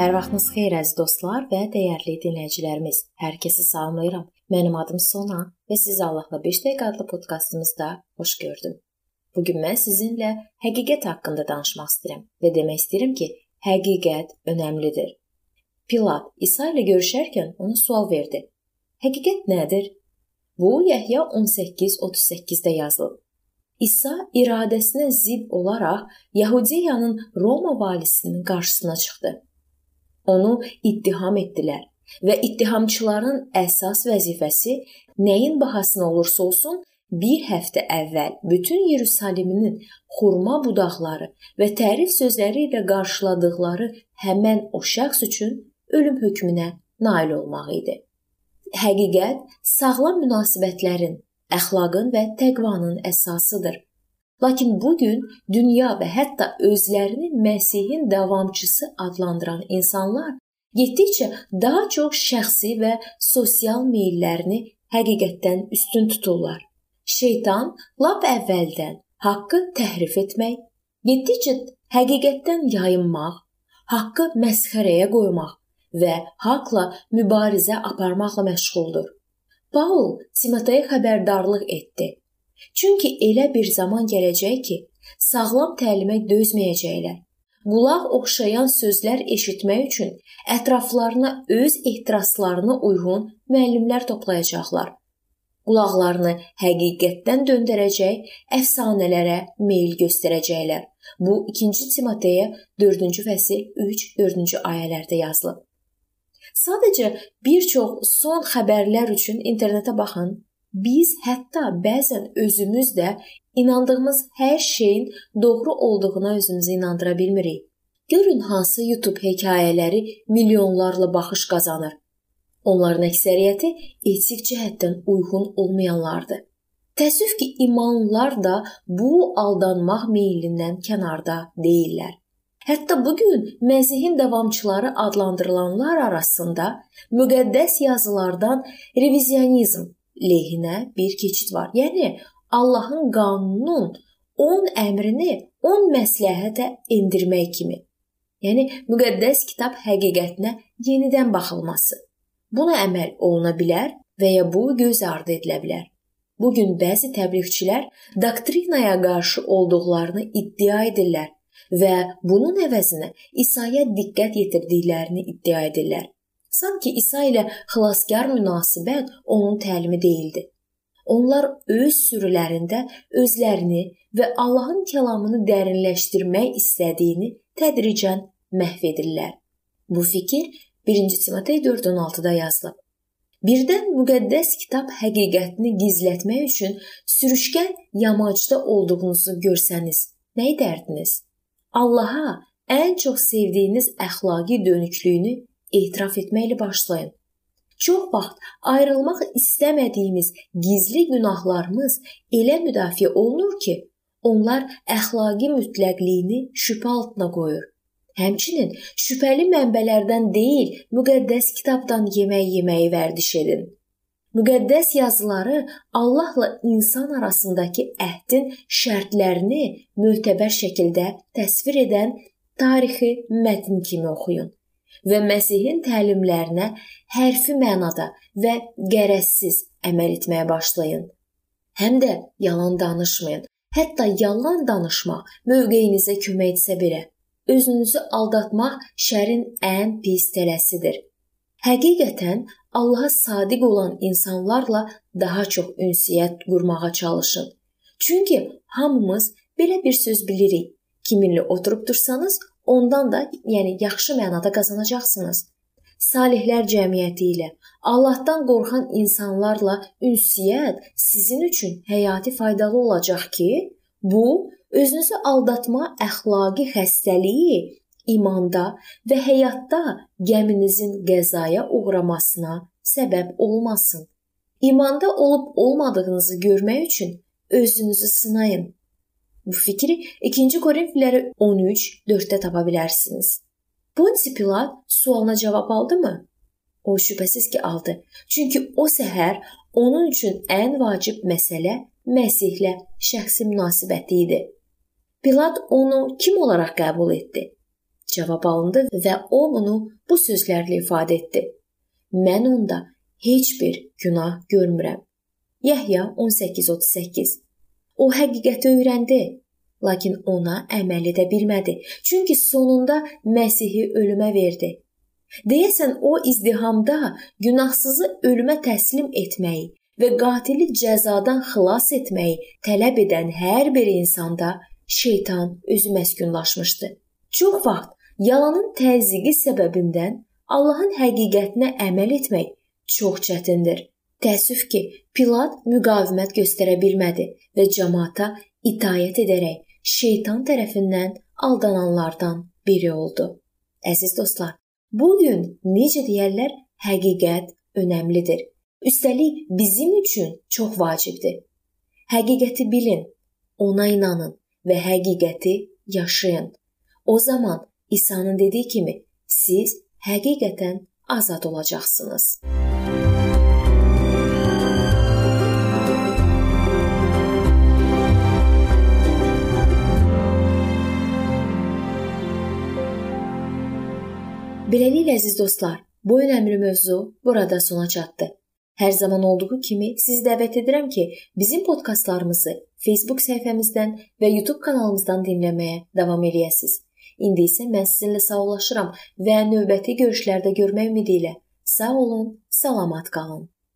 Hər vaxtınız xeyir əziz dostlar və dəyərli dinləyicilərimiz. Hər kəsi salamlayıram. Mənim adım Sona və sizi Allahla 5 dəqiqə adlı podkastımızda xoş gördüm. Bu gün mən sizinlə həqiqət haqqında danışmaq istəyirəm və demək istəyirəm ki, həqiqət önəmlidir. Pilat İsa ilə görüşərkən ona sual verdi. Həqiqət nədir? Bu Yəhya 18:38-də yazılıb. İsa iradəsinə zidd olaraq Yahudiyanın Roma valisinin qarşısına çıxdı onu ittiham etdilər və ittihamçıların əsas vəzifəsi nəyin bahasına olursa olsun bir həftə əvvəl bütün Yerusalimin xurma budaqları və tərif sözləri ilə qarşıladıqları həmən o şəxs üçün ölüm hökmünə nail olmaq idi. Həqiqət sağlam münasibətlərin, əxlaqın və təqvanın əsasıdır. Lakin bu gün dünya və hətta özlərini Məsihin davamçısı adlandıran insanlar getdikcə daha çox şəxsi və sosial meyllərini həqiqətdən üstün tuturlar. Şeytan lap əvvəldən haqqı təhrif etmək, getdikcə həqiqətdən yayınmaq, haqqı məsxərəyə qoymaq və haqla mübarizə aparmaqla məşğuldur. Paul Timoteyə xəbərdarlıq etdi Çünki elə bir zaman gələcək ki, sağlam təlimə dözməyəcəklər. Qulaq oxşayan sözlər eşitmək üçün ətraflarına öz ehtiraslarına uyğun müəllimlər toplayacaqlar. Qulaqlarını həqiqətdən döndərəcək əfsanələrə meyl göstərəcəklər. Bu 2-ci Timoteyə 4-cü fəsil 3-4-cü ayələrdə yazılıb. Sadəcə bir çox son xəbərlər üçün internetə baxın Biz hətta bəzən özümüz də inandığımız hər şeyin doğru olduğuna özümüzü inandıra bilmirik. Görün hansı YouTube hekayələri milyonlarla baxış qazanır. Onların əksəriyyəti etik cəhətdən uyğun olmayanlardır. Təəssüf ki, imanlılar da bu aldanmaq meylindən kənarda deyillər. Hətta bu gün Məsihin davamçıları adlandırılanlar arasında müqəddəs yazılardan revizionizm lehinə bir keçid var. Yəni Allahın qanununun 10 əmrini 10 məsləhətə endirmək kimi. Yəni müqəddəs kitab həqiqətinə yenidən baxılması. Buna əməl oluna bilər və ya bu göz ardı edilə bilər. Bu gün bəzi təbliğçilər doktrinaya qarşı olduqlarını iddia edirlər və bunun əvəzinə İsa'ya diqqət yetirdiklərini iddia edirlər. Sanki İsa ilə xilaskar münasibət onun təlimi deyildi. Onlar öz sürülərində özlərini və Allahın kəlamını dərinləşdirmək istədiyini tədricən məhv edirlər. Bu fikir 1-ci Timotey 4:16-da yazılıb. Birdən müqəddəs kitab həqiqətini gizlətmək üçün sürüşkən yamacda olduğunuzu görsəniz, nə edərdiniz? Allaha ən çox sevdiyiniz əxlaqi dönüklüyünü etiraf etməklə başlayın. Çox vaxt ayrılmaq istəmədiyimiz gizli günahlarımız elə müdafiə olunur ki, onlar əxlaqi mütləqliyini şübhə altına qoyur. Həmçinin şübhəli mənbələrdən deyil, müqəddəs kitabdan yemək yeməyi vərdiş edin. Müqəddəs yazıları Allahla insan arasındakı əhdin şərtlərini mötəbər şəkildə təsvir edən tarixi mətn kimi oxuyun və Məsihin təlimlərinə hərfi mənada və qərəzsiz əməl etməyə başlayın. Həm də yalan danışmayın. Hətta yalan danışmaq mövqeyinizə kömək etsə belə, özünüzü aldatmaq şərin ən pis tələsidir. Həqiqətən Allaha sadiq olan insanlarla daha çox ünsiyyət qurmağa çalışın. Çünki hamımız belə bir söz bilirik. Kiminlə oturub dursanız, ondan da, yəni yaxşı mənada qazanacaqsınız. Salihlər cəmiyyəti ilə, Allahdan qorxan insanlarla ünsiyyət sizin üçün həyati faydalı olacaq ki, bu özünüzü aldatma əxlaqi xəstəliyi imanda və həyatda gəminizin qəzaya uğramasına səbəb olmasın. İmanda olub olmadığınızı görmək üçün özünüzü sınayın. Bu fikri 2-ci Korinfilləri 13:4-də tapa bilərsiniz. Ponsi Pilat sualına cavab aldımı? O şübhəsiz ki, aldı. Çünki o səhər onun üçün ən vacib məsələ Məsihlə şəxsi münasibəti idi. Pilat onu kim olaraq qəbul etdi? cavab alındı və o bunu bu sözlərlə ifadə etdi. Mən onda heç bir günah görmürəm. Yəhya 18:38. O həqiqəti öyrəndi, lakin ona əməl edə bilmədi, çünki sonunda Məsihi ölümə verdi. Deyəsən o izdihamda günahsızı ölümə təslim etməyi və qatili cəzadan xilas etməyi tələb edən hər bir insanda şeytan özü məskunlaşmışdı. Çox vaxt yalanın təzyiqi səbəbindən Allahın həqiqətinə əməl etmək çox çətindir. Təəssüf ki, Pilat müqavimət göstərə bilmədi və cəmaata itaət edərək şeytan tərəfindən aldananlardan biri oldu. Əziz dostlar, bu gün necə deyərlər, həqiqət önəmlidir. Üstəlik bizim üçün çox vacibdir. Həqiqəti bilin, ona inanın və həqiqəti yaşayın. O zaman İsa'nın dediyi kimi siz həqiqətən azad olacaqsınız. Beləliklə əziz dostlar, bu önəmli mövzu burada sona çatdı. Hər zaman olduğu kimi sizi dəvət edirəm ki, bizim podkastlarımızı Facebook səhifəmizdən və YouTube kanalımızdan dinləməyə davam eləyəsiniz. İndi isə mən sizinlə sağollaşıram və növbəti görüşlərdə görmək ümidi ilə sağ olun, salamat qalın.